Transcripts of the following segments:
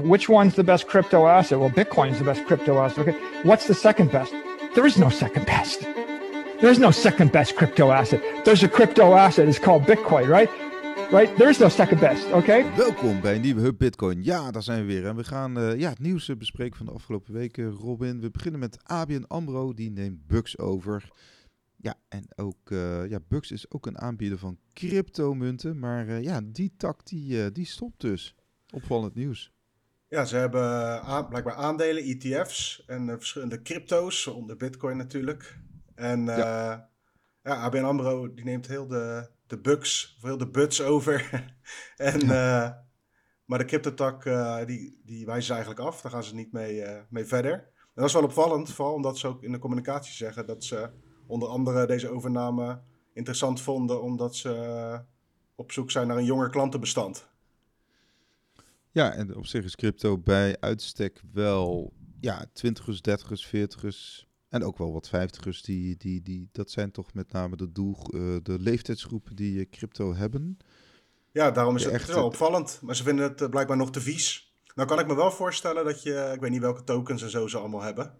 Which one's the best crypto asset? Well, Bitcoin's the best crypto asset. Okay. What's the second best? There is no second best. There is no second best crypto asset. There's a crypto asset. It's called Bitcoin, right? Right? There is no second best, okay? Welkom bij een nieuwe Hub Bitcoin. Ja, daar zijn we weer. En we gaan uh, ja, het nieuws bespreken van de afgelopen weken. Robin, we beginnen met ABN AMRO. Die neemt Bucks over. Ja, en ook uh, ja, Bucks is ook een aanbieder van cryptomunten. Maar uh, ja, die tak die, die stopt dus. Opvallend nieuws. Ja, ze hebben aan, blijkbaar aandelen, ETF's en uh, verschillende crypto's, onder Bitcoin natuurlijk. En uh, ja. ja. ABN AMRO die neemt heel de, de bugs, of heel de buts over. en, uh, maar de cryptotak die, die wijzen ze eigenlijk af, daar gaan ze niet mee, mee verder. En dat is wel opvallend, vooral omdat ze ook in de communicatie zeggen dat ze onder andere deze overname interessant vonden, omdat ze op zoek zijn naar een jonger klantenbestand. Ja, en op zich is crypto bij uitstek wel ja, 20ers, 30ers, 40ers en ook wel wat 50ers. Die, die, die, dat zijn toch met name de, doel, uh, de leeftijdsgroepen die uh, crypto hebben. Ja, daarom is het echt wel opvallend. Maar ze vinden het uh, blijkbaar nog te vies. Nou kan ik me wel voorstellen dat je, ik weet niet welke tokens en zo ze allemaal hebben.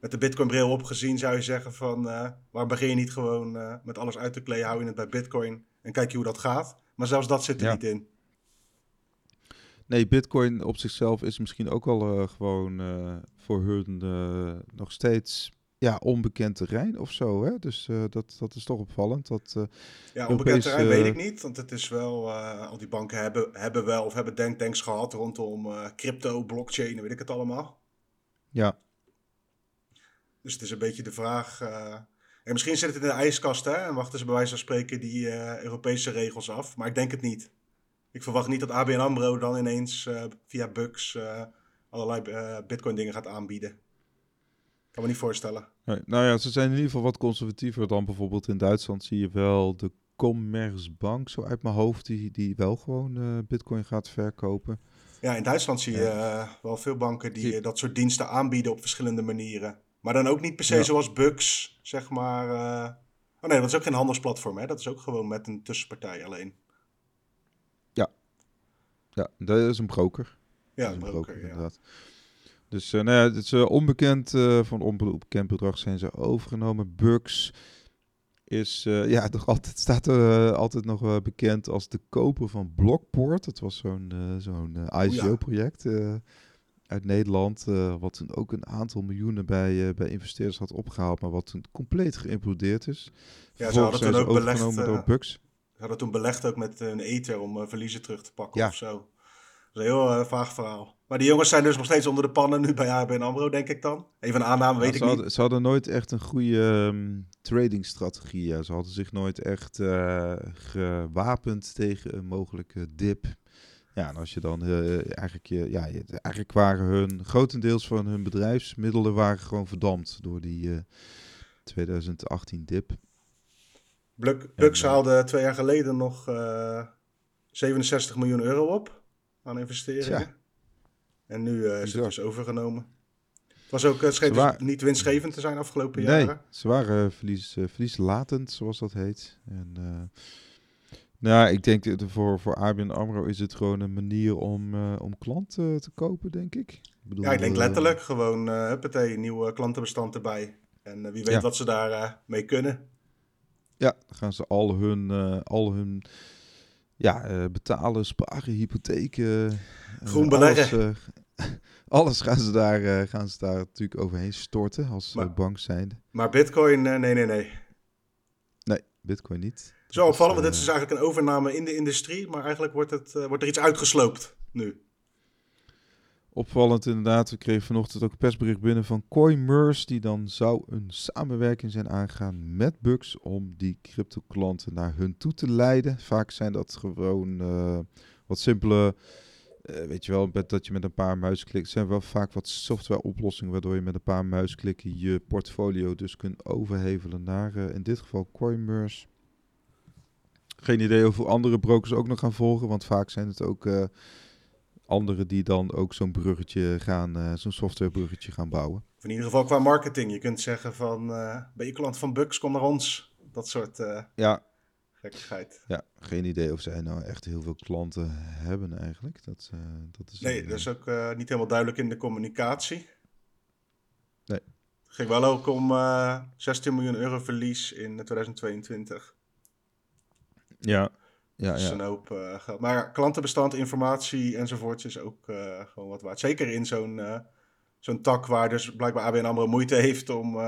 Met de Bitcoin bril opgezien zou je zeggen van, waar begin je niet gewoon met alles uit te kleden, hou je het bij Bitcoin en kijk je hoe dat gaat. Maar zelfs dat zit er ja. niet in. Nee, Bitcoin op zichzelf is misschien ook al uh, gewoon uh, voor hun uh, nog steeds ja, onbekend terrein of zo. Hè? Dus dat, dat is toch opvallend. Dat, ja, onbekend terrein weet ik niet. Want het is wel, al die banken hebben, hebben wel of hebben denktanks gehad rondom crypto, blockchain, weet ik het allemaal. Ja. Dus het is een beetje de vraag. en misschien zit het in de ijskast hè, en wachten ze bij wijze van spreken die Europese regels af. Maar ik denk het niet. Ik verwacht niet dat ABN AMRO dan ineens uh, via bugs uh, allerlei uh, bitcoin dingen gaat aanbieden. Kan me niet voorstellen. Nee, nou ja, ze zijn in ieder geval wat conservatiever dan bijvoorbeeld in Duitsland zie je wel de Commerzbank, zo uit mijn hoofd, die, die wel gewoon bitcoin gaat verkopen. Ja, in Duitsland zie je wel veel banken die, die dat soort diensten aanbieden op verschillende manieren. Maar dan ook niet per se ja. zoals Bugs, zeg maar. Oh nee, dat is ook geen handelsplatform, hè? Dat is ook gewoon met een tussenpartij alleen. Ja, dat is een broker. Ja, een broker, broker inderdaad. Dus uh, nou ja, het is uh, onbekend, uh, van onbekend bedrag zijn ze overgenomen. Bugs is, ja, toch altijd, staat er altijd nog bekend als de koper van Blockport. Dat was zo'n zo'n ICO-project uit Nederland, wat toen ook een aantal miljoenen bij, bij investeerders had opgehaald, maar wat toen compleet geïmplodeerd is. Ja, ze hadden toen ook belegd, door Bugs hadden toen belegd ook met een ether om uh, verliezen terug te pakken ja. of zo. Dat is een heel uh, vaag verhaal. Maar die jongens zijn dus nog steeds onder de pannen nu bij ABN AMRO, denk ik dan. Even een aanname, weet ja, ik ze hadden, niet. Ze hadden nooit echt een goede um, tradingstrategie. Ja. Ze hadden zich nooit echt uh, gewapend tegen een mogelijke dip. Ja, en als je dan eigenlijk, je, ja, eigenlijk waren hun, grotendeels van hun bedrijfsmiddelen waren gewoon verdampt door die 2018 dip. Bucks haalde twee jaar geleden nog uh, 67 miljoen euro op aan investeringen. Ja. En nu uh, is het dus overgenomen. Het was ook, het scheen dus niet winstgevend te zijn afgelopen nee, jaren. ze waren verlies, verlieslatend, zoals dat heet. En, nou, ik denk dat voor, voor ABN AMRO is het gewoon een manier om, uh, om klanten te kopen, denk ik. ik bedoel, ja, ik denk letterlijk gewoon, uh, huppatee, nieuwe klantenbestand erbij. En wie weet ja. wat ze daar mee kunnen. Ja, dan gaan ze al hun, uh, al hun ja, uh, betalen, sparen, hypotheken. Uh, Groen beleggen. Alles, alles, gaan, ze daar, gaan ze daar natuurlijk overheen storten als maar, bank zijnde. Maar bitcoin, nee, nee, nee. Nee, bitcoin niet. Zo opvallend, want dit is eigenlijk een overname in de industrie, maar eigenlijk wordt, het, wordt er iets uitgesloopt nu. Opvallend inderdaad, we kregen vanochtend ook een persbericht binnen van CoinMers, die dan zou een samenwerking zijn aangaan met Bucks om die crypto-klanten naar hun toe te leiden. Vaak zijn dat gewoon uh, wat simpele, uh, weet je wel, dat je met een paar muisklikken, zijn wel vaak wat software-oplossingen waardoor je met een paar muisklikken je portfolio dus kunt overhevelen naar uh, in dit geval CoinMers. Geen idee of andere brokers ook nog gaan volgen, want vaak zijn het ook anderen die dan ook zo'n bruggetje gaan, uh, zo'n softwarebruggetje gaan bouwen. Of in ieder geval qua marketing. Je kunt zeggen van, uh, ben je klant van Bucks, kom naar ons. Dat soort uh, ja. Gekkigheid. Ja, geen idee of zij nou echt heel veel klanten hebben eigenlijk. Dat, dat is nee, een, dat is ook niet helemaal duidelijk in de communicatie. Nee. Het ging wel ook om uh, 16 miljoen euro verlies in 2022. Ja, ja, is ja. een hoop geld. Maar klantenbestand, informatie enzovoort is ook gewoon wat waard. Zeker in zo'n zo'n tak waar dus blijkbaar ABN AMRO moeite heeft om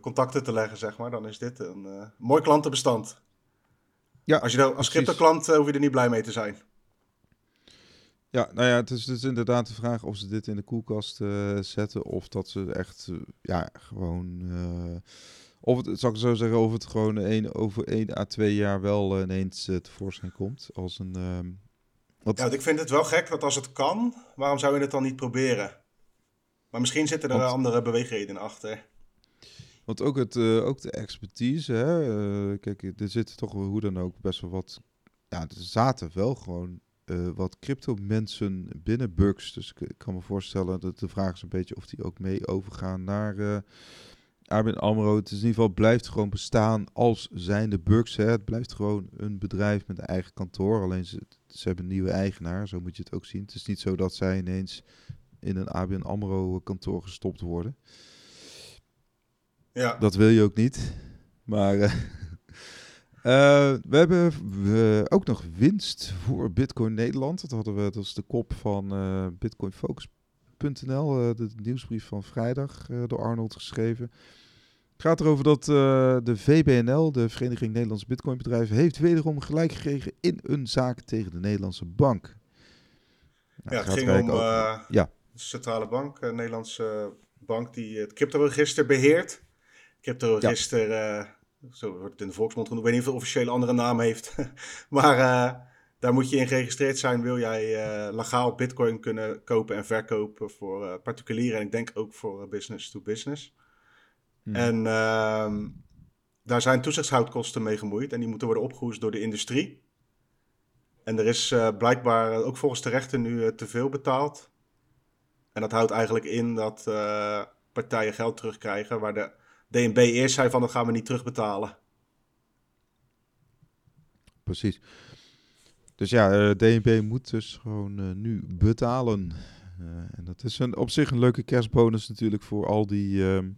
contacten te leggen, zeg maar, dan is dit een mooi klantenbestand. Ja, als je er, als crypto-klant hoef je er niet blij mee te zijn. Ja, nou ja, het is dus inderdaad de vraag of ze dit in de koelkast zetten of dat ze echt, ja, gewoon, of het, zal ik zo zeggen, of het gewoon een, over 1 à 2 jaar wel ineens tevoorschijn komt als een... ehm, wat... Ja, ik vind het wel gek dat als het kan, waarom zou je het dan niet proberen? Maar misschien zitten er Want... andere beweegredenen achter. Want ook, het, uh, ook de expertise, hè? Uh, kijk, er zitten toch hoe dan ook best wel wat. Ja, er zaten wel gewoon uh, wat crypto-mensen binnen Bugs. Dus ik, ik, kan me voorstellen dat de vraag is een beetje of die ook mee overgaan naar ABN AMRO. Het is in ieder geval blijft gewoon bestaan als zijnde Bugs. Hè? Het blijft gewoon een bedrijf met een eigen kantoor. Alleen ze, ze hebben een nieuwe eigenaar, zo moet je het ook zien. Het is niet zo dat zij ineens in een ABN AMRO kantoor gestopt worden. Ja. Dat wil je ook niet. Maar uh, uh, we hebben uh, ook nog winst voor Bitcoin Nederland. Dat hadden we, dat is de kop van uh, bitcoinfocus.nl, de nieuwsbrief van vrijdag door Arnold geschreven. Het gaat erover dat de VBNL, de Vereniging Nederlandse Bitcoinbedrijven, heeft wederom gelijk gekregen in een zaak tegen de Nederlandse bank. Nou, ja, het ging om ja. de centrale bank, een Nederlandse bank die het cryptoregister beheert. Cryptoregister, ja. uh, zo wordt het in de volksmond genoemd. Ik weet niet of het officiële andere naam heeft. maar uh, daar moet je in geregistreerd zijn. Wil jij uh, legaal bitcoin kunnen kopen en verkopen voor particulieren. En ik denk ook voor business to business. Hmm. En ehm, daar zijn toezichtshoudkosten mee gemoeid. En die moeten worden opgehoest door de industrie. En er is blijkbaar ook volgens de rechter nu te veel betaald. En dat houdt eigenlijk in dat partijen geld terugkrijgen waar de DNB eerst zei van dat gaan we niet terugbetalen. Precies. Dus ja, uh, DNB moet dus gewoon uh, nu betalen. Uh, en dat is een, op zich een leuke kerstbonus natuurlijk voor al die ehm,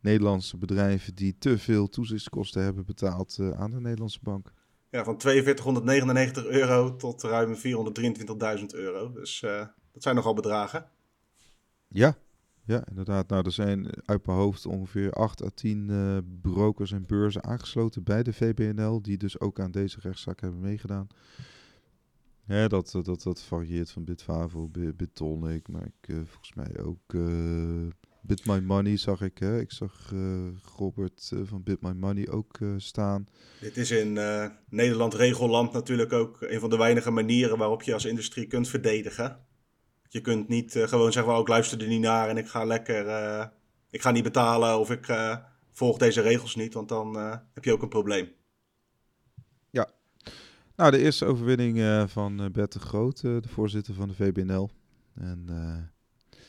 Nederlandse bedrijven die te veel toezichtskosten hebben betaald aan de Nederlandse bank. Ja, van 4299 euro tot ruim 423.000 euro. Dus dat zijn nogal bedragen. Ja, ja, inderdaad. Nou, er zijn uit mijn hoofd ongeveer 8 à 10 uh, brokers en beurzen aangesloten bij de VBNL, die dus ook aan deze rechtszaak hebben meegedaan. Ja, dat, dat, dat varieert van Bitfavo, Bittonic, maar ik, uh, volgens mij ook uh, Money zag ik. Hè? Ik zag Robert van Bitmy Money ook staan. Dit is in Nederland regelland natuurlijk ook een van de weinige manieren waarop je als industrie kunt verdedigen. Je kunt niet uh, gewoon zeggen, well, ik luister er niet naar en ik ga lekker, uh, ik ga niet betalen of ik uh, volg deze regels niet, want dan heb je ook een probleem. Ja, nou de eerste overwinning van Bert de Groot, de voorzitter van de VBNL. En,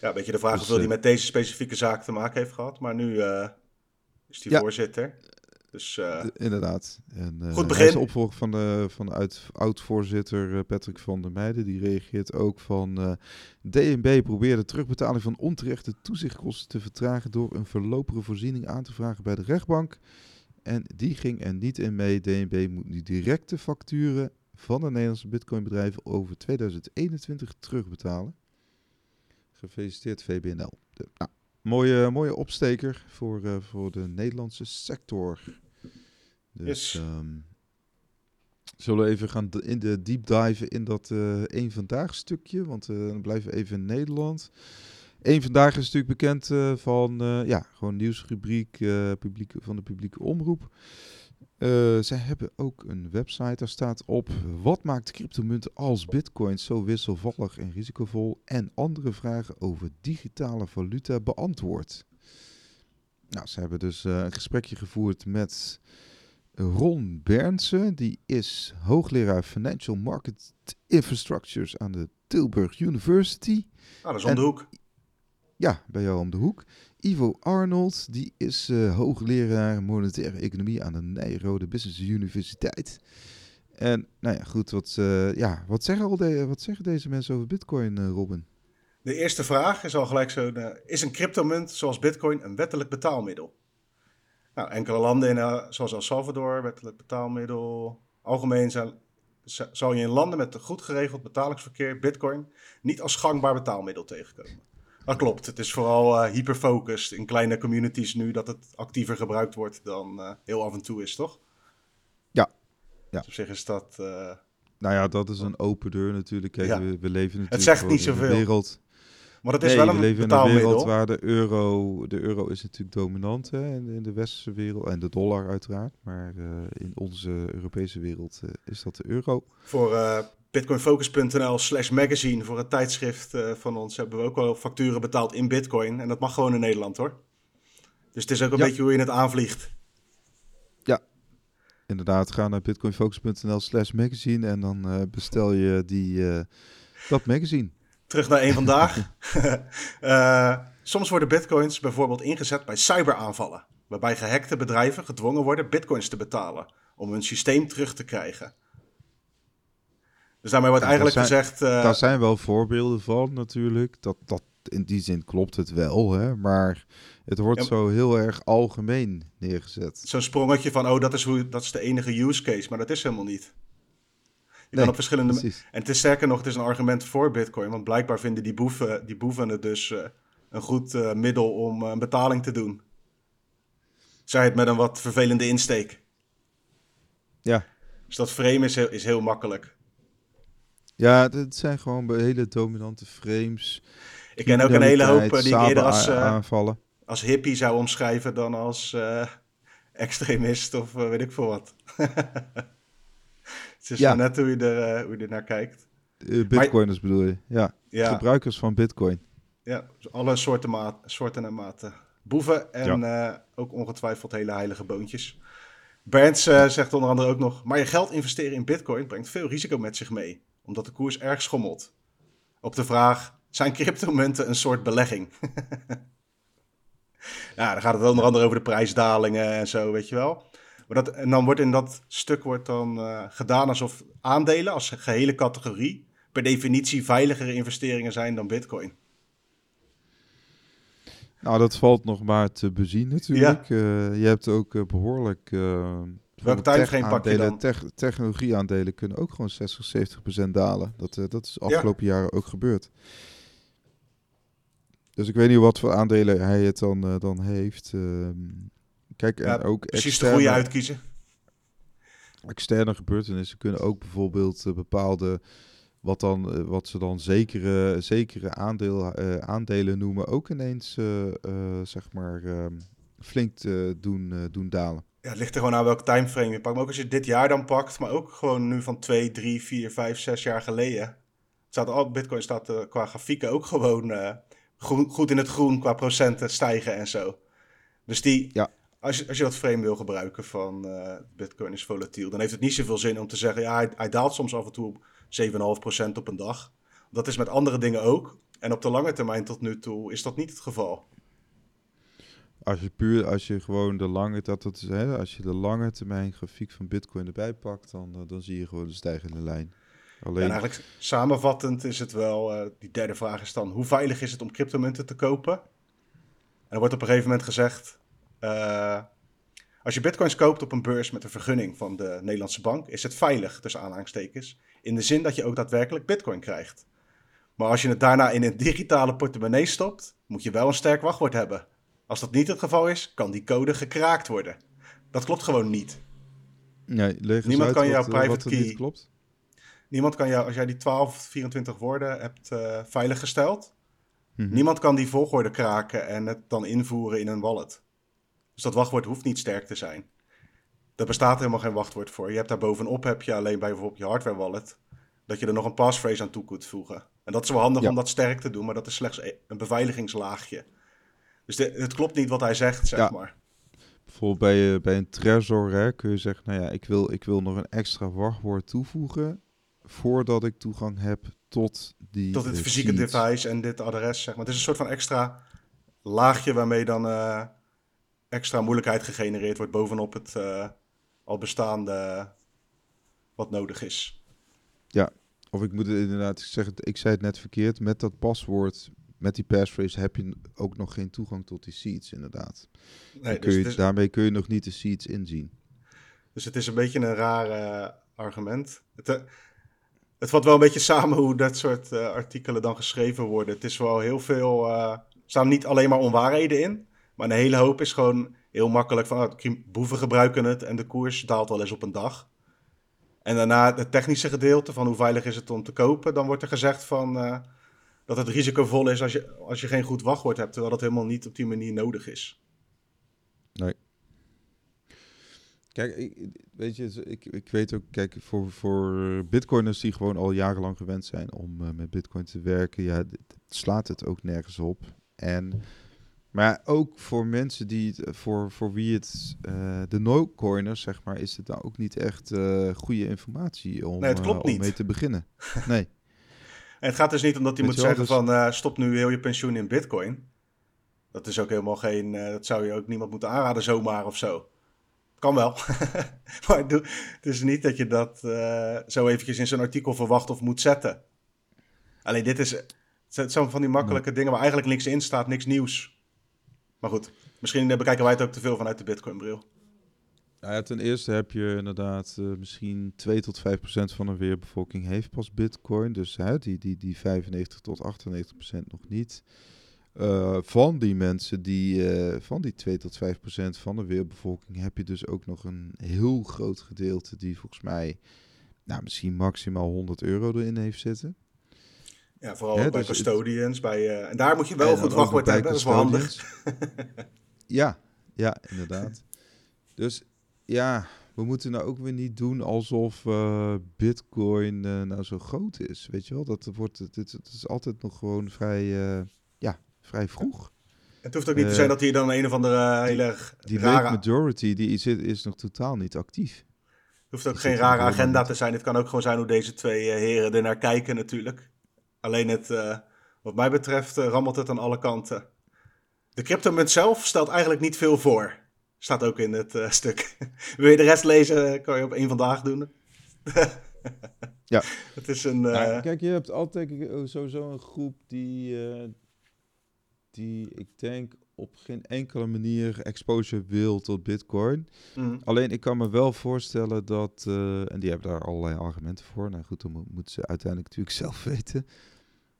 ja, een beetje de vraag dus, of hij met deze specifieke zaak te maken heeft gehad, maar nu is hij ja. voorzitter. Dus, uh, de, inderdaad. En, uh, goed begin. Hij is opvolger van de, van de oud-voorzitter uh, Patrick van der Meijden. Die reageert ook van... DNB probeerde terugbetaling van onterechte toezichtkosten te vertragen... door een verlopere voorziening aan te vragen bij de rechtbank. En die ging er niet in mee. DNB moet nu directe facturen van de Nederlandse bitcoinbedrijven... over 2021 terugbetalen. Gefeliciteerd VBNL. De, nou, Mooie, mooie opsteker voor, uh, voor de Nederlandse sector. Dus yes. um, zullen we even gaan in de deep dive in dat uh, één vandaag stukje, want uh, dan blijven we even in Nederland. Eén vandaag is natuurlijk bekend van ja, gewoon nieuwsrubriek publieke, van de publieke omroep. Uh, zij hebben ook een website, daar staat op wat maakt cryptomunten als bitcoin zo wisselvallig en risicovol en andere vragen over digitale valuta beantwoord. Nou, ze hebben dus uh, een gesprekje gevoerd met Ron Bernsen, die is hoogleraar Financial Market Infrastructures aan de Tilburg University. Ah, dat is om de hoek. ja, bij jou om de hoek. Ivo Arnold, die is uh, hoogleraar monetaire economie aan de Nijrode Business Universiteit. En nou ja, goed, wat, uh, ja, wat, zeggen, al de, wat zeggen deze mensen over Bitcoin, uh, Robin? De eerste vraag is al gelijk zo: is een cryptomunt zoals Bitcoin een wettelijk betaalmiddel? Nou, enkele landen, in, zoals El Salvador, wettelijk betaalmiddel. Algemeen zijn, zal je in landen met een goed geregeld betalingsverkeer Bitcoin niet als gangbaar betaalmiddel tegenkomen. Dat klopt. Het is vooral uh, hyperfocust in kleine communities nu dat het actiever gebruikt wordt dan uh, heel af en toe is, toch? Ja. ja. Dus op zich is dat. Nou ja, dat is een open deur natuurlijk. Kijk, ja. we, we, leven natuurlijk het zegt niet zoveel. in een wereld. Maar het is wel een we leven betaalmiddel. in een wereld waar de euro, de euro is natuurlijk dominant hè, in, de westerse wereld. En de dollar uiteraard. Maar in onze Europese wereld is dat de euro. Voor bitcoinfocus.nl slash magazine voor het tijdschrift uh, van ons hebben we ook wel facturen betaald in bitcoin. En dat mag gewoon in Nederland hoor. Dus het is ook een Ja. beetje hoe je het aanvliegt. Inderdaad, ga naar bitcoinfocus.nl slash magazine en dan eh, bestel je die, eh, dat magazine. Terug naar één vandaag. Eh, soms worden bitcoins bijvoorbeeld ingezet bij cyberaanvallen. Waarbij gehackte bedrijven gedwongen worden bitcoins te betalen. Om hun systeem terug te krijgen. Dus daarmee wordt Ja, eigenlijk zijn- gezegd... eh, Daar zijn wel voorbeelden van natuurlijk. Dat, dat, in die zin klopt het wel, hè? maar het wordt Ja. zo heel erg algemeen neergezet. zo'n sprongetje van, oh, dat is, hoe, dat is de enige use case. Maar dat is helemaal niet. Nee, kan op verschillende... Precies. En het is sterker nog, het is een argument voor Bitcoin. Want blijkbaar vinden die boeven, die boeven het dus eh, een goed eh, middel om eh, een betaling te doen. Zij het met een wat vervelende insteek. Ja. Dus dat frame is heel, is heel makkelijk. Ja, het zijn gewoon hele dominante frames. Ik ken ook een hele hoop die ik eerder als, aanvallen. als hippie zou omschrijven dan als extremist of weet ik veel wat. het is Ja. maar net hoe je, er, eh, hoe je er naar kijkt. Eh, Bitcoiners bedoel je? Ja. Ja. Gebruikers van Bitcoin. Ja, dus alle soorten, maat, soorten en maten. Boeven en eh, ook ongetwijfeld hele heilige boontjes. Berns eh, zegt onder andere ook nog... Maar je geld investeren in bitcoin brengt veel risico met zich mee. Omdat de koers erg schommelt. Op de vraag... Zijn cryptomunten een soort belegging? ja, dan gaat het onder andere over de prijsdalingen en zo, weet je wel. Maar dat, en dan wordt in dat stuk wordt dan eh, gedaan alsof aandelen als gehele categorie... per definitie veiligere investeringen zijn dan bitcoin. Nou, dat valt nog maar te bezien natuurlijk. Eh, je hebt ook eh, behoorlijk... eh bijvoorbeeld timeframe pak je dan? tech- technologieaandelen kunnen ook gewoon 60, 70 procent dalen. Dat, dat is de afgelopen jaren ook gebeurd. Dus ik weet niet wat voor aandelen hij het dan, dan heeft. Ehm, kijk, en ook Precies de externe, goede uitkiezen. externe gebeurtenissen kunnen ook bijvoorbeeld eh, bepaalde... Wat, dan, eh, wat ze dan zekere, zekere aandeel, eh, aandelen noemen, ook ineens zeg maar ehm, flink doen, doen dalen. Ja, het ligt er gewoon aan welk timeframe je pakt. Maar ook als je dit jaar dan pakt, maar ook gewoon nu van 2, 3, 4, 5, 6 jaar geleden. Het staat al, Bitcoin staat qua grafieken ook gewoon groen- goed in het groen qua procenten stijgen en zo. Dus die, Ja. Als, je, als je dat frame wil gebruiken van eh, Bitcoin is volatiel, dan heeft het niet zoveel zin om te zeggen, ja, hij, hij daalt soms af en toe op 7,5% op een dag. Dat is met andere dingen ook. En op de lange termijn tot nu toe is dat niet het geval. Als je puur, als je gewoon de lange, dat, dat is, hè, als je de lange termijn grafiek van Bitcoin erbij pakt, dan, eh, dan zie je gewoon de stijgende lijn. Alleen, en eigenlijk samenvattend is het wel, eh, die derde vraag is dan, hoe veilig is het om cryptomunten te kopen? En er wordt op een gegeven moment gezegd, eh, als je bitcoins koopt op een beurs met een vergunning van de Nederlandse bank, is het veilig, tussen aanhalingstekens, in de zin dat je ook daadwerkelijk bitcoin krijgt. Maar als je het daarna in een digitale portemonnee stopt, moet je wel een sterk wachtwoord hebben. Als dat niet het geval is, kan die code gekraakt worden. Dat klopt gewoon niet. nee, niemand kan jouw eh, private wat key- klopt. Niemand kan jou, als jij die 12, 24 woorden hebt eh veiliggesteld, Mhm. Niemand kan die volgorde kraken en het dan invoeren in een wallet. Dus dat wachtwoord hoeft niet sterk te zijn. Daar bestaat helemaal geen wachtwoord voor. Je hebt daar bovenop heb je alleen bij bijvoorbeeld je hardware wallet dat je er nog een passphrase aan toe kunt voegen. En dat is wel handig Ja. om dat sterk te doen, maar dat is slechts e- een beveiligingslaagje. Dus de- het klopt niet wat hij zegt, zeg Ja. maar. Bijvoorbeeld bij, eh, bij een Trezor hè, kun je zeggen, nou ja, ik wil, ik wil nog een extra wachtwoord toevoegen voordat ik toegang heb tot die Tot het eh, fysieke device en dit adres, zeg maar. Het is een soort van extra laagje waarmee dan extra moeilijkheid gegenereerd wordt bovenop het al bestaande wat nodig is. Ja, of ik moet het inderdaad zeggen, ik zei het net verkeerd, met dat paswoord, met die passphrase heb je ook nog geen toegang tot die seats inderdaad. Nee, kun dus je, Daarmee kun je nog niet de seats inzien. Dus het is een beetje een raar uh, argument. Het, uh, het valt wel een beetje samen hoe dat soort artikelen dan geschreven worden. Het is wel heel veel, er staan niet alleen maar onwaarheden in, maar een hele hoop is gewoon heel makkelijk van, oh, boeven gebruiken het en de koers daalt wel eens op een dag. En daarna het technische gedeelte van hoe veilig is het om te kopen. Dan wordt er gezegd van, uh, dat het risicovol is als je, als je geen goed wachtwoord hebt. Terwijl dat helemaal niet op die manier nodig is. Nee. Kijk, ik, weet je, ik, ik weet ook, kijk, voor, voor bitcoiners die gewoon al jarenlang gewend zijn om uh, met bitcoin te werken, ja, slaat het ook nergens op. En maar ook voor mensen die, voor, voor wie het, uh, de no-coiners, zeg maar, is het nou ook niet echt uh, goede informatie om, nee, het klopt uh, om mee te beginnen. Nee. en het gaat dus niet omdat hij moet zeggen dus... van stop nu heel je pensioen in bitcoin. Dat is ook helemaal geen, dat zou je ook niemand moeten aanraden zomaar of zo. Kan wel. maar het is niet dat je dat zo eventjes in zo'n artikel verwacht of moet zetten. Alleen dit is, het zijn van die makkelijke dingen waar eigenlijk niks in staat, niks nieuws. Maar goed, misschien eh, bekijken wij het ook te veel vanuit de Bitcoin-bril. Nou ja, ten eerste heb je inderdaad uh, misschien 2 tot 5 procent van de wereldbevolking heeft pas Bitcoin. Dus hè, die, die, die 95 tot 98 procent nog niet. Uh, van die mensen, die, van die 2 tot 5 procent van de wereldbevolking, heb je dus ook nog een heel groot gedeelte die volgens mij nou, misschien maximaal 100 euro erin heeft zitten. Ja, vooral bij dus custodians. Bij, uh, en daar moet je wel goed wachtwoord hebben, dat is wel handig. ja, ja, inderdaad. dus ja, we moeten nou ook weer niet doen alsof uh, Bitcoin uh, nou zo groot is. Weet je wel, dat wordt, het, het is altijd nog gewoon vrij, ja, vrij vroeg. Het hoeft ook niet te zijn dat hier dan een of andere hele Die rare... majority, die is, is nog totaal niet actief. Het hoeft ook geen rare agenda te zijn. Het kan ook gewoon zijn hoe deze twee heren er naar kijken natuurlijk. Alleen het, uh, wat mij betreft, uh, rammelt het aan alle kanten. De cryptomunt zelf stelt eigenlijk niet veel voor. Staat ook in het uh, stuk. Wil je de rest lezen, kan je op één vandaag doen. ja. Het is een... Nou, kijk, je hebt altijd sowieso een groep die, die ik denk op geen enkele manier exposure wil tot Bitcoin. Mm. Alleen ik kan me wel voorstellen dat, en die hebben daar allerlei argumenten voor. Nou goed, dan moeten ze uiteindelijk natuurlijk zelf weten.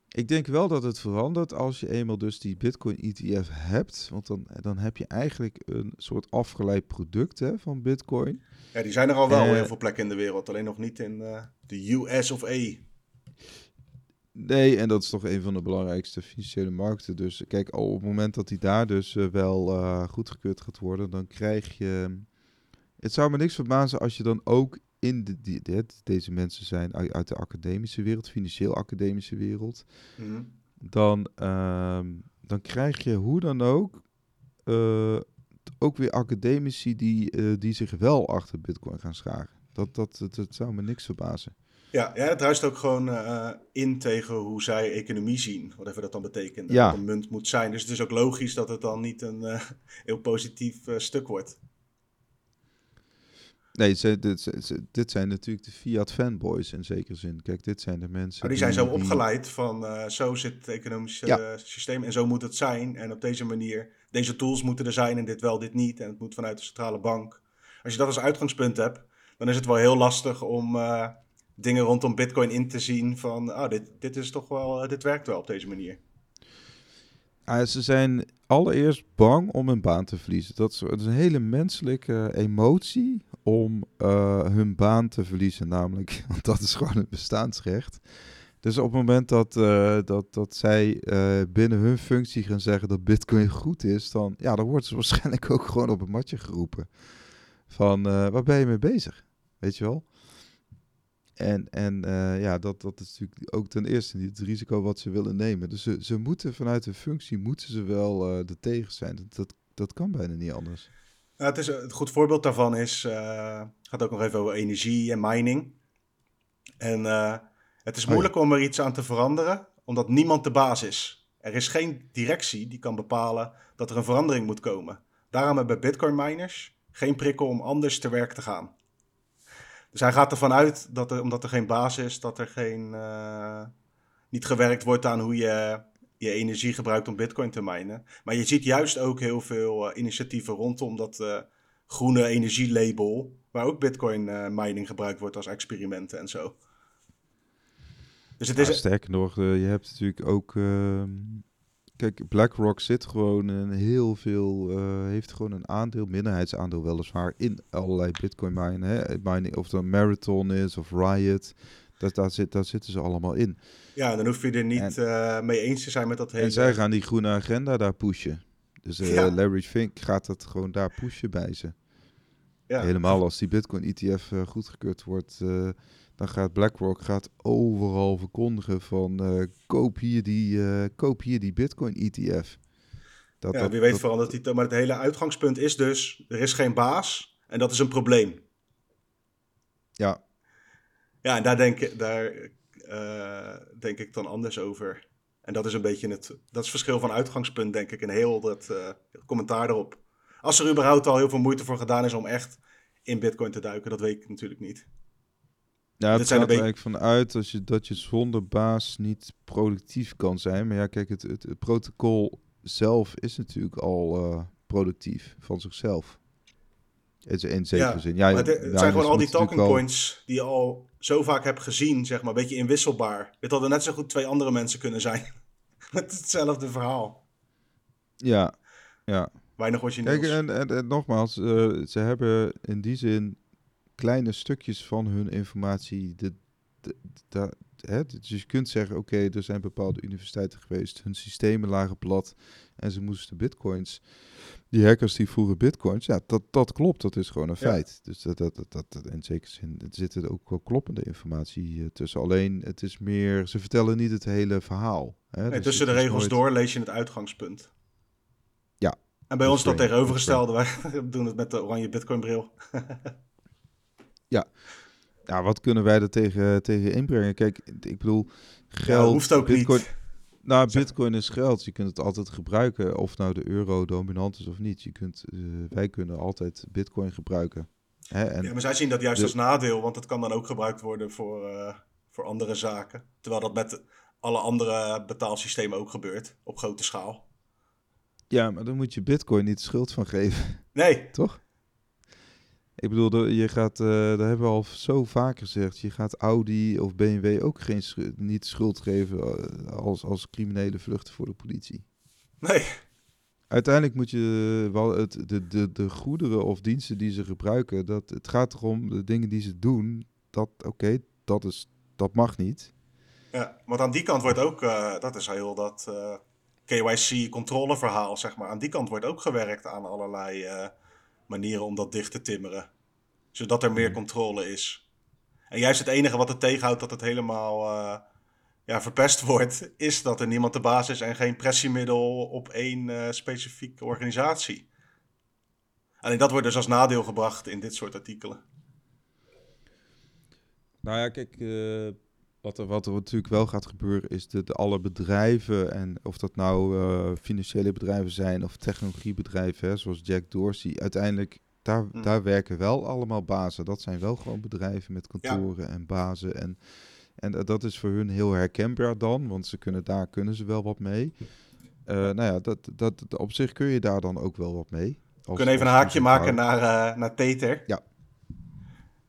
Ik denk wel dat het verandert als je eenmaal dus die Bitcoin ETF hebt. Want dan, dan heb je eigenlijk een soort afgeleid product hè, van Bitcoin. Ja, die zijn er al wel uh, heel veel plekken in de wereld. Alleen nog niet in uh, de US of E. Nee, en dat is toch een van de belangrijkste financiële markten. Dus kijk, al op het moment dat die daar dus uh, wel goedgekeurd gaat worden, dan krijg je... Het zou me niks verbazen als je dan ook in de, die, deze mensen zijn uit de academische wereld, financieel-academische wereld, mhm. dan, uh, dan krijg je hoe dan ook uh, ook weer academici die, uh, die zich wel achter Bitcoin gaan scharen. Dat, dat, dat, dat zou me niks verbazen. Ja, ja het ruist ook gewoon uh, in tegen hoe zij economie zien. Wat even dat dan betekent. Ja. Dat een munt moet zijn. Dus het is ook logisch dat het dan niet een uh, heel positief uh, stuk wordt. Nee, ze, dit, dit, zijn natuurlijk de Fiat fanboys in zekere zin. Kijk, dit zijn de mensen. Maar die zijn zo opgeleid van zo zit het economische ja. systeem en zo moet het zijn. En op deze manier, deze tools moeten er zijn en dit wel, dit niet. En het moet vanuit de centrale bank. Als je dat als uitgangspunt hebt, dan is het wel heel lastig om dingen rondom Bitcoin in te zien van, ah, dit, dit is toch wel, uh, dit werkt wel op deze manier. Ze zijn allereerst bang om hun baan te verliezen. Dat is, een hele menselijke emotie om uh, hun baan te verliezen, namelijk. Want dat is gewoon het bestaansrecht. Dus op het moment dat, uh, dat, dat zij binnen hun functie gaan zeggen dat Bitcoin goed is, dan, ja, dan wordt ze waarschijnlijk ook gewoon op een matje geroepen. Van waar ben je mee bezig? Weet je wel? En, en ja, dat, dat is natuurlijk ook ten eerste niet het risico wat ze willen nemen. Dus ze, ze moeten vanuit hun functie moeten ze wel uh, er tegen zijn. Dat, dat, dat kan bijna niet anders. Nou, het, is, een goed voorbeeld daarvan is, uh, gaat ook nog even over energie en mining. En het is oh moeilijk om er iets aan te veranderen, omdat niemand de baas is. Er is geen directie die kan bepalen dat er een verandering moet komen. Daarom hebben Bitcoin miners geen prikkel om anders te werk te gaan. Dus hij gaat ervan uit dat er, omdat er geen baas is, dat er geen, uh, niet gewerkt wordt aan hoe je je energie gebruikt om Bitcoin te minen. Maar je ziet juist ook heel veel uh, initiatieven rondom dat uh, groene energielabel, waar ook Bitcoin mining gebruikt wordt als experimenten en zo. Dus het is... Ja, sterker nog, je hebt natuurlijk ook ehm, Kijk, BlackRock zit gewoon een heel veel, uh, heeft gewoon een aandeel, minderheidsaandeel weliswaar, in allerlei Bitcoin mining. Hè? mining of het Marathon is of Riot. Dat, daar, zit, daar zitten ze allemaal in. Ja, dan hoef je er niet uh, mee eens te zijn met dat hele... En zij gaan die groene agenda daar pushen. Dus uh, ja. Larry Fink gaat dat gewoon daar pushen bij ze. Ja. Helemaal als die Bitcoin ETF goedgekeurd wordt dan gaat BlackRock gaat overal verkondigen van uh, koop, hier die, uh, koop hier die Bitcoin ETF. Dat, ja, dat, wie weet dat, verandert die. Maar het hele uitgangspunt is dus, er is geen baas en dat is een probleem. Ja. Ja, en daar denk, daar, uh, denk ik dan anders over. En dat is een beetje het, dat is het verschil van uitgangspunt, denk ik, en heel dat commentaar erop. Als er überhaupt al heel veel moeite voor gedaan is om echt in Bitcoin te duiken, dat weet ik natuurlijk niet. Ja, het gaat er eigenlijk vanuit als je, dat je zonder baas niet productief kan zijn. Maar ja, kijk, het, het, protocol zelf is natuurlijk al uh, productief van zichzelf. In zekere ja, zin. Ja, het, het zijn gewoon al die talking points die je al zo vaak hebt gezien, zeg maar. Een beetje inwisselbaar. Het hadden net zo goed twee andere mensen kunnen zijn. Met hetzelfde verhaal. Ja, ja. Weinig origineels. Kijk, en, en, en nogmaals, uh, ze hebben in die zin kleine stukjes van hun informatie. De, de, de, hè, dus je kunt zeggen, oké, er zijn bepaalde universiteiten geweest, hun systemen lagen plat en ze moesten bitcoins. Die hackers die voeren bitcoins, ja, dat, dat klopt, dat is gewoon een feit. Dus dat, dat, dat, dat, in zekere zin zit er ook wel kloppende informatie tussen. Alleen, het is meer, ze vertellen niet het hele verhaal. Hè? Nee, dus tussen de regels door lees je het uitgangspunt. Ja. En bij ons dat tegenovergestelde, wij doen het met de oranje bitcoin bril. Ja. Ja, wat kunnen wij er tegen, tegen inbrengen? Kijk, ik bedoel, geld... Ja, hoeft ook bitcoin, niet. Nou, bitcoin is geld. Je kunt het altijd gebruiken, of nou de euro dominant is of niet. Je kunt, uh, wij kunnen altijd bitcoin gebruiken. Hè? En ja, maar zij zien dat juist als nadeel, want het kan dan ook gebruikt worden voor, uh, voor andere zaken. Terwijl dat met alle andere betaalsystemen ook gebeurt, op grote schaal. Ja, maar dan moet je bitcoin niet de schuld van geven. Nee. Toch? Ik bedoel, je gaat, uh, dat hebben we al zo vaak gezegd, je gaat Audi of BMW ook geen niet schuld geven eh, als, als criminele vluchten voor de politie. Nee. Uiteindelijk moet je wel het, de, de, de goederen of diensten die ze gebruiken, dat, het gaat erom de dingen die ze doen, dat oké, dat dat, dat mag niet. Ja, want aan die kant wordt ook, uh, dat is heel dat uh, KYC-controleverhaal, zeg maar. Aan die kant wordt ook gewerkt aan allerlei manieren om dat dicht te timmeren. Zodat er meer hmm. controle is. En juist het enige wat het tegenhoudt dat het helemaal uh, ja, verpest wordt, is dat er niemand de baas is en geen pressiemiddel op één uh, specifieke organisatie. Alleen dat wordt dus als nadeel gebracht in dit soort artikelen. Nou ja, kijk, uh, wat, er, wat er natuurlijk wel gaat gebeuren is dat alle bedrijven, en of dat nou uh, financiële bedrijven zijn of technologiebedrijven, hè, zoals Jack Dorsey, uiteindelijk daar, mm. daar werken wel allemaal bazen. Dat zijn wel gewoon bedrijven met kantoren en bazen. En, en dat is voor hun heel herkenbaar dan, want ze kunnen, daar kunnen ze wel wat mee. Uh, nou ja, dat, dat, op zich kun je daar dan ook wel wat mee. We kunnen even een haakje maken naar, uh, naar Tether. Ja.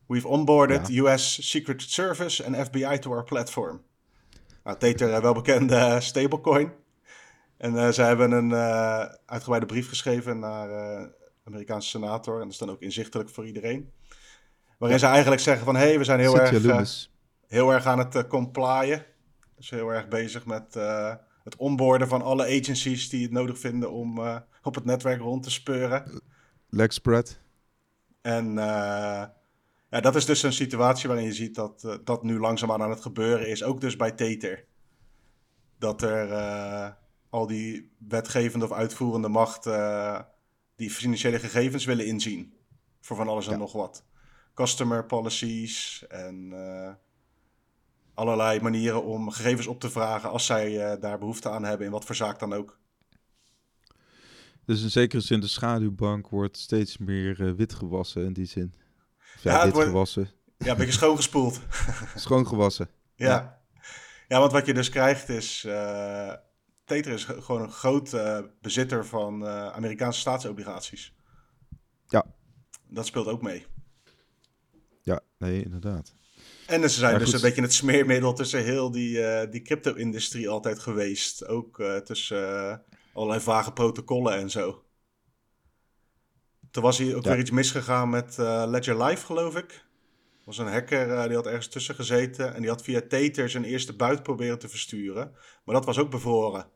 We've onboarded US Secret Service en FBI to our platform. Nou, Tether, uh, wel bekende stablecoin. En uh, ze hebben een uh, uitgebreide brief geschreven naar Amerikaanse senator. En dat is dan ook inzichtelijk voor iedereen. Waarin ze eigenlijk zeggen van... hé, hey, we zijn heel erg, heel erg aan het complyen. Dus heel erg bezig met het onboarden van alle agencies... die het nodig vinden om op het netwerk rond te speuren. Leg spread. En ja, dat is dus een situatie waarin je ziet dat uh, dat nu langzaamaan aan het gebeuren is. Ook dus bij Tether. Dat er uh, al die wetgevende of uitvoerende macht uh, die financiële gegevens willen inzien. Voor van alles en nog wat. Customer policies en allerlei manieren om gegevens op te vragen als zij daar behoefte aan hebben, in wat voor zaak dan ook. Dus in zekere zin, de schaduwbank wordt steeds meer wit gewassen in die zin. Ja, wordt, gewassen. Ja, een beetje schoongespoeld. Schoongewassen. ja. ja. Ja, want wat je dus krijgt is. Uh, Tether is gewoon een groot uh, bezitter van uh, Amerikaanse staatsobligaties. Ja. Dat speelt ook mee. Ja, nee, inderdaad. En ze zijn dus een beetje het smeermiddel tussen heel die, die crypto-industrie altijd geweest. Ook tussen allerlei vage protocollen en zo. Toen was hier ook weer iets misgegaan met Ledger Live, geloof ik was een hacker uh, die had ergens tussen gezeten en die had via Tether zijn eerste buit proberen te versturen. Maar dat was ook bevroren.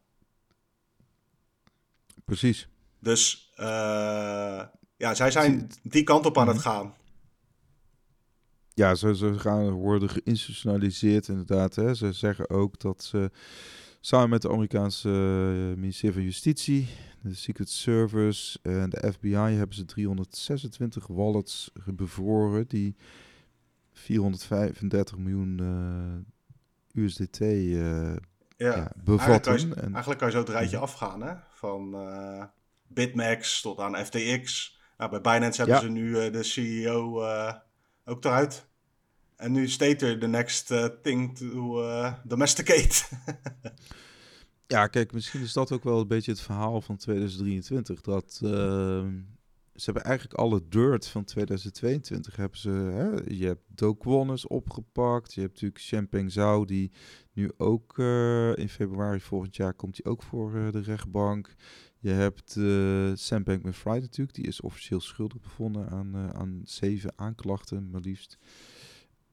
Precies. Dus uh, ja, zij zijn die kant op aan het mhm. gaan. Ja, ze, ze gaan worden geïnstitutionaliseerd inderdaad. Hè. Ze zeggen ook dat ze samen met de Amerikaanse uh, ministerie van Justitie, de Secret Service en de FBI hebben ze 326 wallets bevroren die 435 miljoen uh, USDT uh, ja, bevatten. Eigenlijk kan, je, eigenlijk kan je zo het rijtje mhm. afgaan, hè? Van uh, Bitmax tot aan FTX. Nou, bij Binance hebben ze nu de CEO ook eruit. En nu staat er the next thing to domesticate. ja, kijk, misschien is dat ook wel een beetje het verhaal van 2023. Dat ehm, ze hebben eigenlijk alle dirt van 2022 hebben ze. Hè? Je hebt Dokwonnes opgepakt. Je hebt natuurlijk Champagne Zhao, die nu ook uh, in februari volgend jaar komt hij ook voor uh, de rechtbank. Je hebt uh, Sam Bankman-Fried natuurlijk, die is officieel schuldig bevonden aan, aan zeven aanklachten, maar liefst.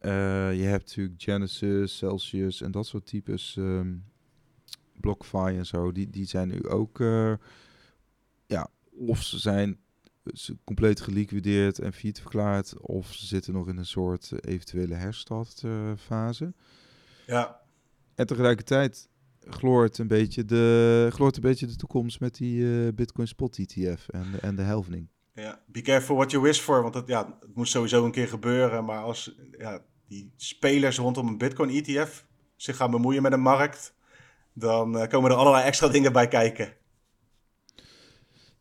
je hebt natuurlijk Genesis, Celsius en dat soort types. Um, BlockFi en zo, die, die zijn nu ook. ja, of ze zijn ze compleet geliquideerd en failliet verklaard. Of ze zitten nog in een soort eh, eventuele herstartfase. ja. En tegelijkertijd gloort een beetje de, gloort een beetje de toekomst met die uh, Bitcoin Spot ETF en, en de helvening. Ja, be careful what you wish for, want het, ja, het moet sowieso een keer gebeuren. Maar als ja, die spelers rondom een Bitcoin ETF zich gaan bemoeien met een markt, dan uh, komen er allerlei extra dingen bij kijken.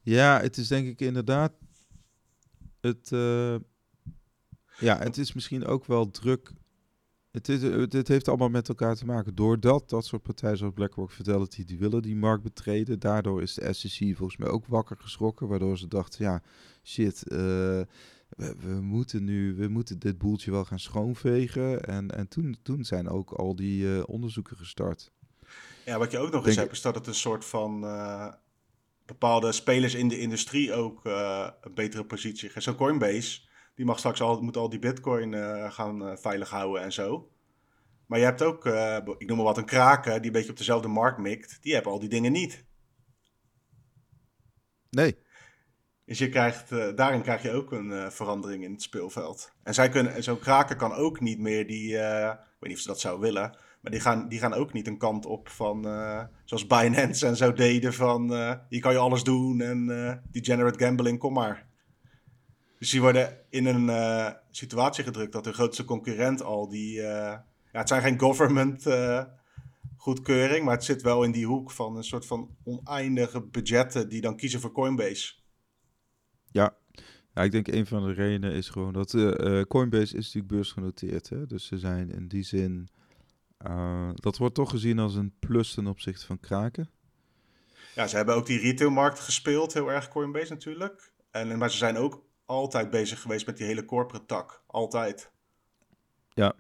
Ja, het is denk ik inderdaad. Het, uh, ja, het is misschien ook wel druk. Het, is, het, heeft allemaal met elkaar te maken. Doordat dat soort partijen zoals BlackRock Fidelity, die willen die markt betreden. Daardoor is de SEC volgens mij ook wakker geschrokken. Waardoor ze dachten, ja, shit, we, moeten nu, we moeten dit boeltje wel gaan schoonvegen. En, en toen, toen zijn ook al die onderzoeken gestart. Ja, wat je ook nog eens hebt, is dat het een soort van bepaalde spelers in de industrie ook uh, een betere positie Zo'n Coinbase, die mag straks al, moet al die bitcoin uh, gaan veilig houden en zo. Maar je hebt ook, ik noem maar wat, een kraken die een beetje op dezelfde markt mikt. Die hebben al die dingen niet. Nee. Dus je krijgt, daarin krijg je ook een verandering in het speelveld. En zij kunnen, zo'n kraken kan ook niet meer die, ik weet niet of ze dat zou willen, die gaan, die gaan ook niet een kant op van, uh, zoals Binance en zo deden, van uh, hier kan je alles doen en uh, degenerate gambling, kom maar. Dus die worden in een situatie gedrukt dat de grootste concurrent al die, ja, het zijn geen government goedkeuring, maar het zit wel in die hoek van een soort van oneindige budgetten die dan kiezen voor Coinbase. Ja, ja, ik denk een van de redenen is gewoon dat Coinbase is natuurlijk beursgenoteerd. Hè? Dus ze zijn in die zin uh, dat wordt toch gezien als een plus ten opzichte van kraken. Ja, ze hebben ook die retailmarkt gespeeld, heel erg Coinbase natuurlijk. En, maar ze zijn ook altijd bezig geweest met die hele corporate tak. Altijd. Ja.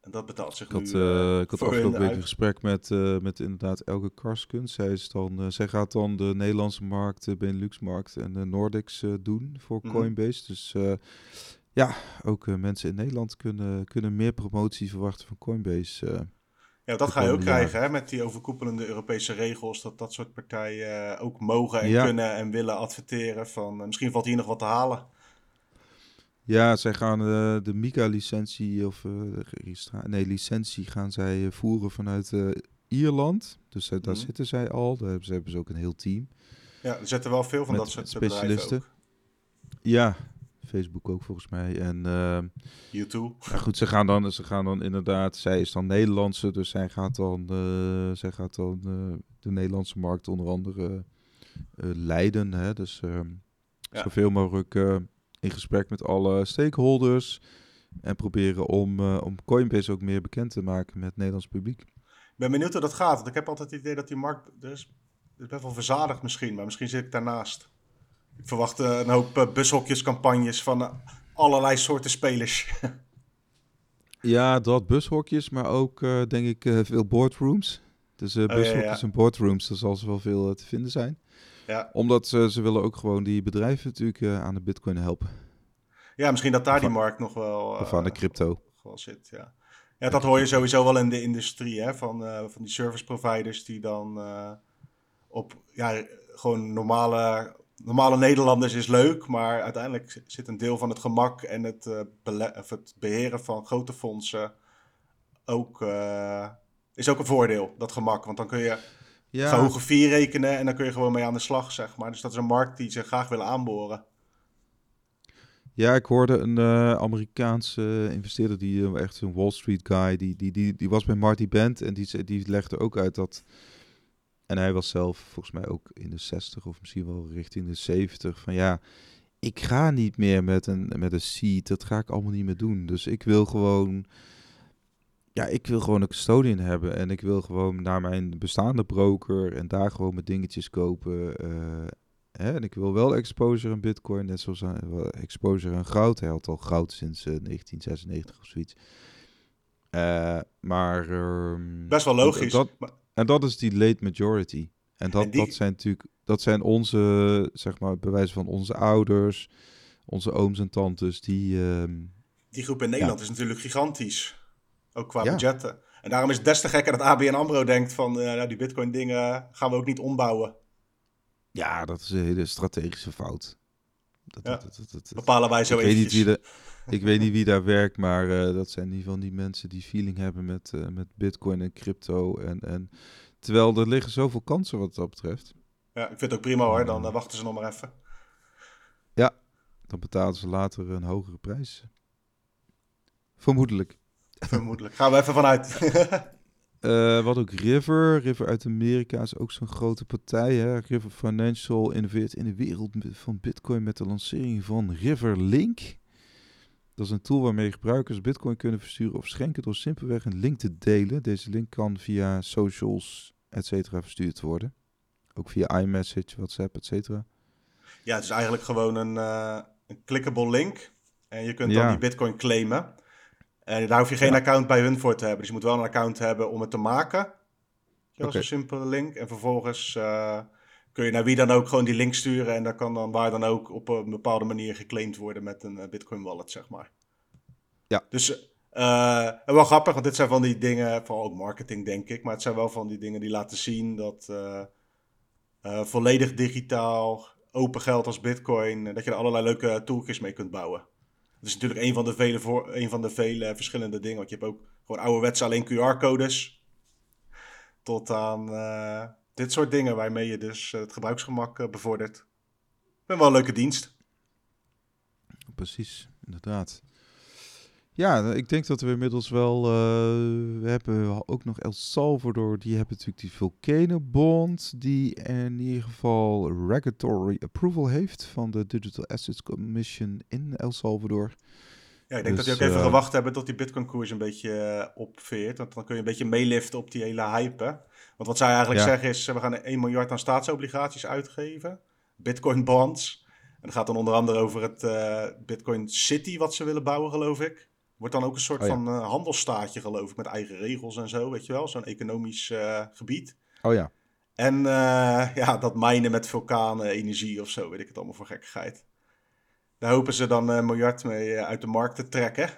En dat betaalt zich ik had, nu, uh, Ik had afgelopen week een gesprek met, uh, met inderdaad Elke Karskens. Zij, is dan, uh, zij gaat dan de Nederlandse markt, de Benelux-markt en de Nordics doen voor mhm. Coinbase. Dus ja, ook uh, mensen in Nederland kunnen, kunnen meer promotie verwachten van Coinbase. Uh, ja, dat ga je ook krijgen hè, met die overkoepelende Europese regels. Dat dat soort partijen uh, ook mogen en kunnen en willen adverteren. Van misschien valt hier nog wat te halen. Ja, zij gaan de MICA-licentie of nee, licentie gaan zij voeren vanuit Ierland. Dus daar mhm. zitten zij al. Daar hebben ze, hebben ze ook een heel team. Ja, er zitten wel veel van dat soort specialisten. Ja, Facebook ook volgens mij. En YouTube. Ja, goed, ze gaan, dan, ze gaan dan inderdaad, zij is dan Nederlandse, dus zij gaat dan, uh, zij gaat dan uh, de Nederlandse markt onder andere leiden. Hè? Dus ehm, ja. zoveel mogelijk in gesprek met alle stakeholders en proberen om, om Coinbase ook meer bekend te maken met het Nederlands publiek. Ik ben benieuwd hoe dat gaat, want ik heb altijd het idee dat die markt, er is, is best wel verzadigd misschien, maar misschien zit ik daarnaast. Ik verwacht eh, een hoop uh, bushokjescampagnes van uh, allerlei soorten spelers. ja, dat bushokjes, maar ook denk ik veel boardrooms. Dus bushokjes oh, ja, ja. en boardrooms, daar zal ze wel veel te vinden zijn. Ja. Omdat ze, ze willen ook gewoon die bedrijven natuurlijk aan de bitcoin helpen. Ja, misschien dat daar die markt nog wel... of aan de crypto. Wel zit, ja. Ja, dat hoor je sowieso wel in de industrie, hè, van, van die service providers die dan op ja, gewoon normale normale Nederlanders is leuk, maar uiteindelijk zit een deel van het gemak en het, uh, of het beheren van grote fondsen ook, uh, is ook een voordeel, dat gemak. Want dan kun je ja. hoge vier rekenen en dan kun je gewoon mee aan de slag, zeg maar. Dus dat is een markt die ze graag willen aanboren. Ja, ik hoorde een uh, Amerikaanse investeerder, die echt een Wall Street guy, die, die, die, die was bij Marty Bent en die, die legde ook uit dat en hij was zelf volgens mij ook in de 60 of misschien wel richting de 70. Van ja, ik ga niet meer met een, met een seat. Dat ga ik allemaal niet meer doen. Dus ik wil gewoon. Ja, ik wil gewoon een custodian hebben. En ik wil gewoon naar mijn bestaande broker en daar gewoon mijn dingetjes kopen. Uh, hè? En ik wil wel exposure in bitcoin, net zoals uh, exposure aan goud. Hij had al goud sinds uh, 1996 of zoiets. maar... Um, Best wel logisch. Dat, en dat is die late majority. En dat, dat zijn natuurlijk, dat zijn onze, zeg maar, bewijzen van onze ouders, onze ooms en tantes, die... Uh, die groep in Nederland is natuurlijk gigantisch. Ook qua budgetten. En daarom is het des te gekker dat ABN AMRO denkt van, uh, nou, die bitcoin dingen gaan we ook niet ombouwen. Ja, dat is een hele strategische fout. Dat, ja. dat, dat, Bepalen wij zo ik Weet niet wie ik weet niet wie daar werkt, maar uh, dat zijn in ieder geval die mensen die feeling hebben met, uh, met bitcoin en crypto. En, en, terwijl er liggen zoveel kansen wat dat betreft. Ja, ik vind het ook prima hoor, dan uh, wachten ze nog maar even. Ja, dan betalen ze later een hogere prijs. Vermoedelijk. Vermoedelijk. Gaan we even vanuit. Uh, wat ook River. River uit Amerika is ook zo'n grote partij. Hè? River Financial innoveert in de wereld van Bitcoin met de lancering van River Link. Dat is een tool waarmee gebruikers Bitcoin kunnen versturen of schenken door simpelweg een link te delen. Deze link kan via socials, etc. verstuurd worden. Ook via iMessage, WhatsApp, etc. Ja, het is eigenlijk gewoon een, uh, een clickable link. En je kunt dan die Bitcoin claimen. En daar hoef je geen account bij hun voor te hebben. Dus je moet wel een account hebben om het te maken. Dat is een simpele link. En vervolgens uh, kun je naar wie dan ook gewoon die link sturen. En dat kan dan waar dan ook op een bepaalde manier geclaimd worden met een eh, Bitcoin wallet, zeg maar. Ja. Dus uh, wel grappig, want dit zijn van die dingen, vooral ook marketing denk ik. Maar het zijn wel van die dingen die laten zien dat volledig digitaal, open geld als Bitcoin, dat je er allerlei leuke toolkits mee kunt bouwen. Dat is natuurlijk een van de vele, voor, een van de vele verschillende dingen. Want je hebt ook gewoon ouderwetse alleen QR-codes. Tot aan uh, dit soort dingen waarmee je dus het gebruiksgemak uh, bevordert. En wel een leuke dienst. Precies, inderdaad. Ja, ik denk dat we inmiddels wel. Uh, we hebben ook nog El Salvador. Die hebben natuurlijk die Vulcanenbond. Die in ieder geval regulatory approval heeft van de Digital Assets Commission in El Salvador. Ja, ik denk dat die ook even uh, gewacht hebben tot die Bitcoin-koers een beetje uh, opveert. Want dan kun je een beetje meeliften op die hele hype. Want wat zij eigenlijk ja. zeggen is: we gaan 1 miljard aan staatsobligaties uitgeven. Bitcoin bonds. En dat gaat dan onder andere over het Bitcoin City wat ze willen bouwen, geloof ik. Wordt dan ook een soort oh, ja. van uh, handelsstaatje, geloof ik, met eigen regels en zo, weet je wel? Zo'n economisch uh, gebied. Oh ja. En uh, ja, dat mijnen met vulkanen, energie of zo, weet ik het allemaal voor gekkigheid. Daar hopen ze dan een miljard mee uit de markt te trekken.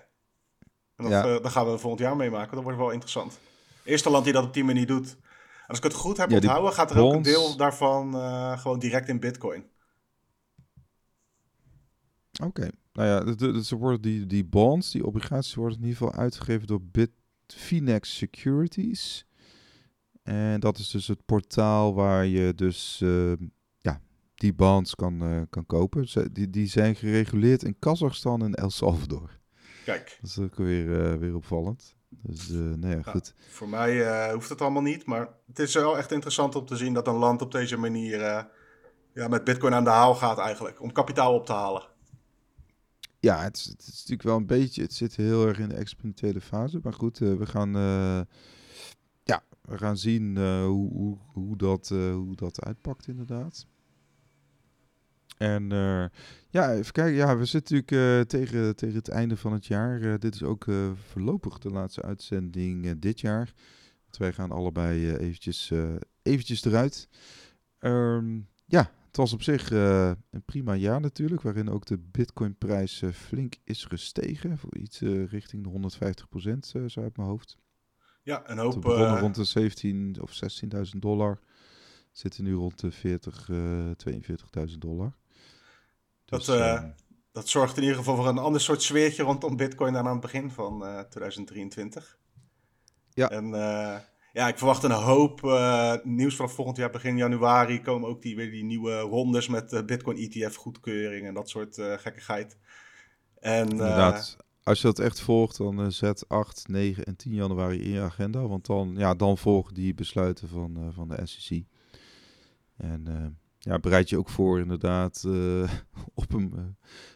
En dat, ja. dat gaan we volgend jaar meemaken. Dat wordt wel interessant. Eerste land die dat op die manier doet. En als ik het goed heb ja, onthouden, gaat er ook een deel daarvan gewoon direct in bitcoin. Oké. Okay. Nou ja, de, ze worden die, die bonds, die obligaties worden in ieder geval uitgegeven door Bitfinex Securities. En dat is dus het portaal waar je dus uh, ja, die bonds kan, kan kopen. Ze, die, die zijn gereguleerd in Kazachstan en El Salvador. Kijk. Dat is ook weer, weer opvallend. Dus uh, nou ja, goed. voor mij hoeft het allemaal niet, maar het is wel echt interessant om te zien dat een land op deze manier ja, met bitcoin aan de haal gaat eigenlijk, om kapitaal op te halen. Ja, het is, natuurlijk wel een beetje, het zit heel erg in de experimentele fase, maar goed, we gaan, ja, we gaan zien hoe, hoe, hoe, dat, hoe dat uitpakt inderdaad. En ja, even kijken. Ja, we zitten natuurlijk tegen, tegen het einde van het jaar. Dit is ook voorlopig de laatste uitzending dit jaar. Want wij gaan allebei eventjes, eventjes eruit. Um, ja, het was op zich een prima jaar natuurlijk. Waarin ook de bitcoinprijs flink is gestegen. Voor iets richting de 150 procent, zo uit mijn hoofd. Ja, een hoop... We begonnen rond de 17 of 16.000 dollar. Zitten nu rond de 40, 42.000 dollar. Dat, dus, uh, dat zorgt in ieder geval voor een ander soort sfeertje rondom Bitcoin dan aan het begin van uh, 2023. Ja. En ja, ik verwacht een hoop nieuws vanaf volgend jaar, begin januari, komen ook die, weer die nieuwe rondes met Bitcoin ETF goedkeuring en dat soort gekkigheid. En, Inderdaad. Als je dat echt volgt, dan zet 8, 9 en 10 januari in je agenda. Want dan, ja, dan volgen die besluiten van, van de SEC. En ja, bereid je ook voor inderdaad uh, op, een, uh,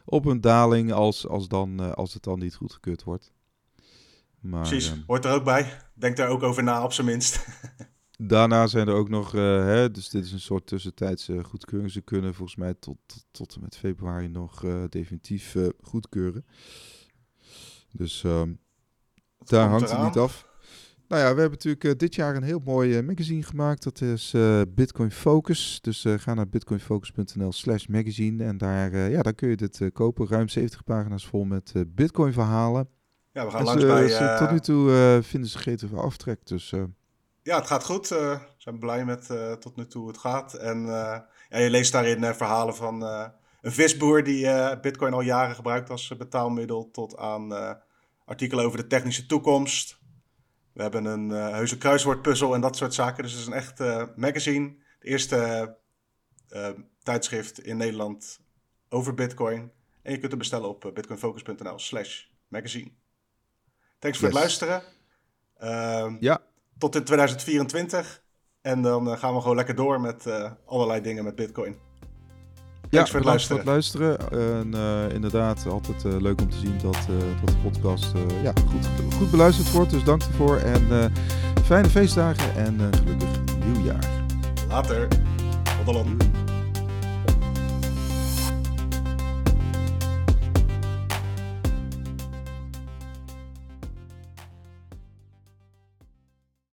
op een daling als, als, dan, uh, als het dan niet goedgekeurd wordt. Maar, Precies, ehm, hoort er ook bij. Denk daar ook over na op zijn minst. daarna zijn er ook nog, hè, dus dit is een soort tussentijdse goedkeuring. Ze kunnen volgens mij tot, tot, tot en met februari nog definitief goedkeuren. Dus um, daar hangt het niet af. Nou ja, we hebben natuurlijk dit jaar een heel mooi magazine gemaakt. Dat is Bitcoin Focus. Dus ga naar bitcoinfocus.nl slash magazine. En daar, ja, daar kun je dit kopen. Ruim 70 pagina's vol met Bitcoin verhalen. Ja, we gaan langs bij... Ze, tot nu toe vinden ze van aftrek. Dus, ja, het gaat goed. we zijn blij met tot nu toe hoe het gaat. En ja, je leest daarin verhalen van een visboer die Bitcoin al jaren gebruikt als betaalmiddel. Tot aan artikelen over de technische toekomst we hebben een uh, heuse kruiswoordpuzzel en dat soort zaken. Dus het is een echt uh, magazine. Het eerste uh, tijdschrift in Nederland over Bitcoin. En je kunt het bestellen op bitcoinfocus.nl slash magazine. Thanks voor het luisteren. Ehm, ja. Tot in 2024. En dan gaan we gewoon lekker door met allerlei dingen met Bitcoin ja, voor het luisteren. Voor het luisteren. En uh, inderdaad, altijd uh, leuk om te zien dat, uh, dat de podcast ja, goed, goed beluisterd wordt. Dus dank ervoor. En fijne feestdagen en gelukkig nieuwjaar. Later. Tot dan.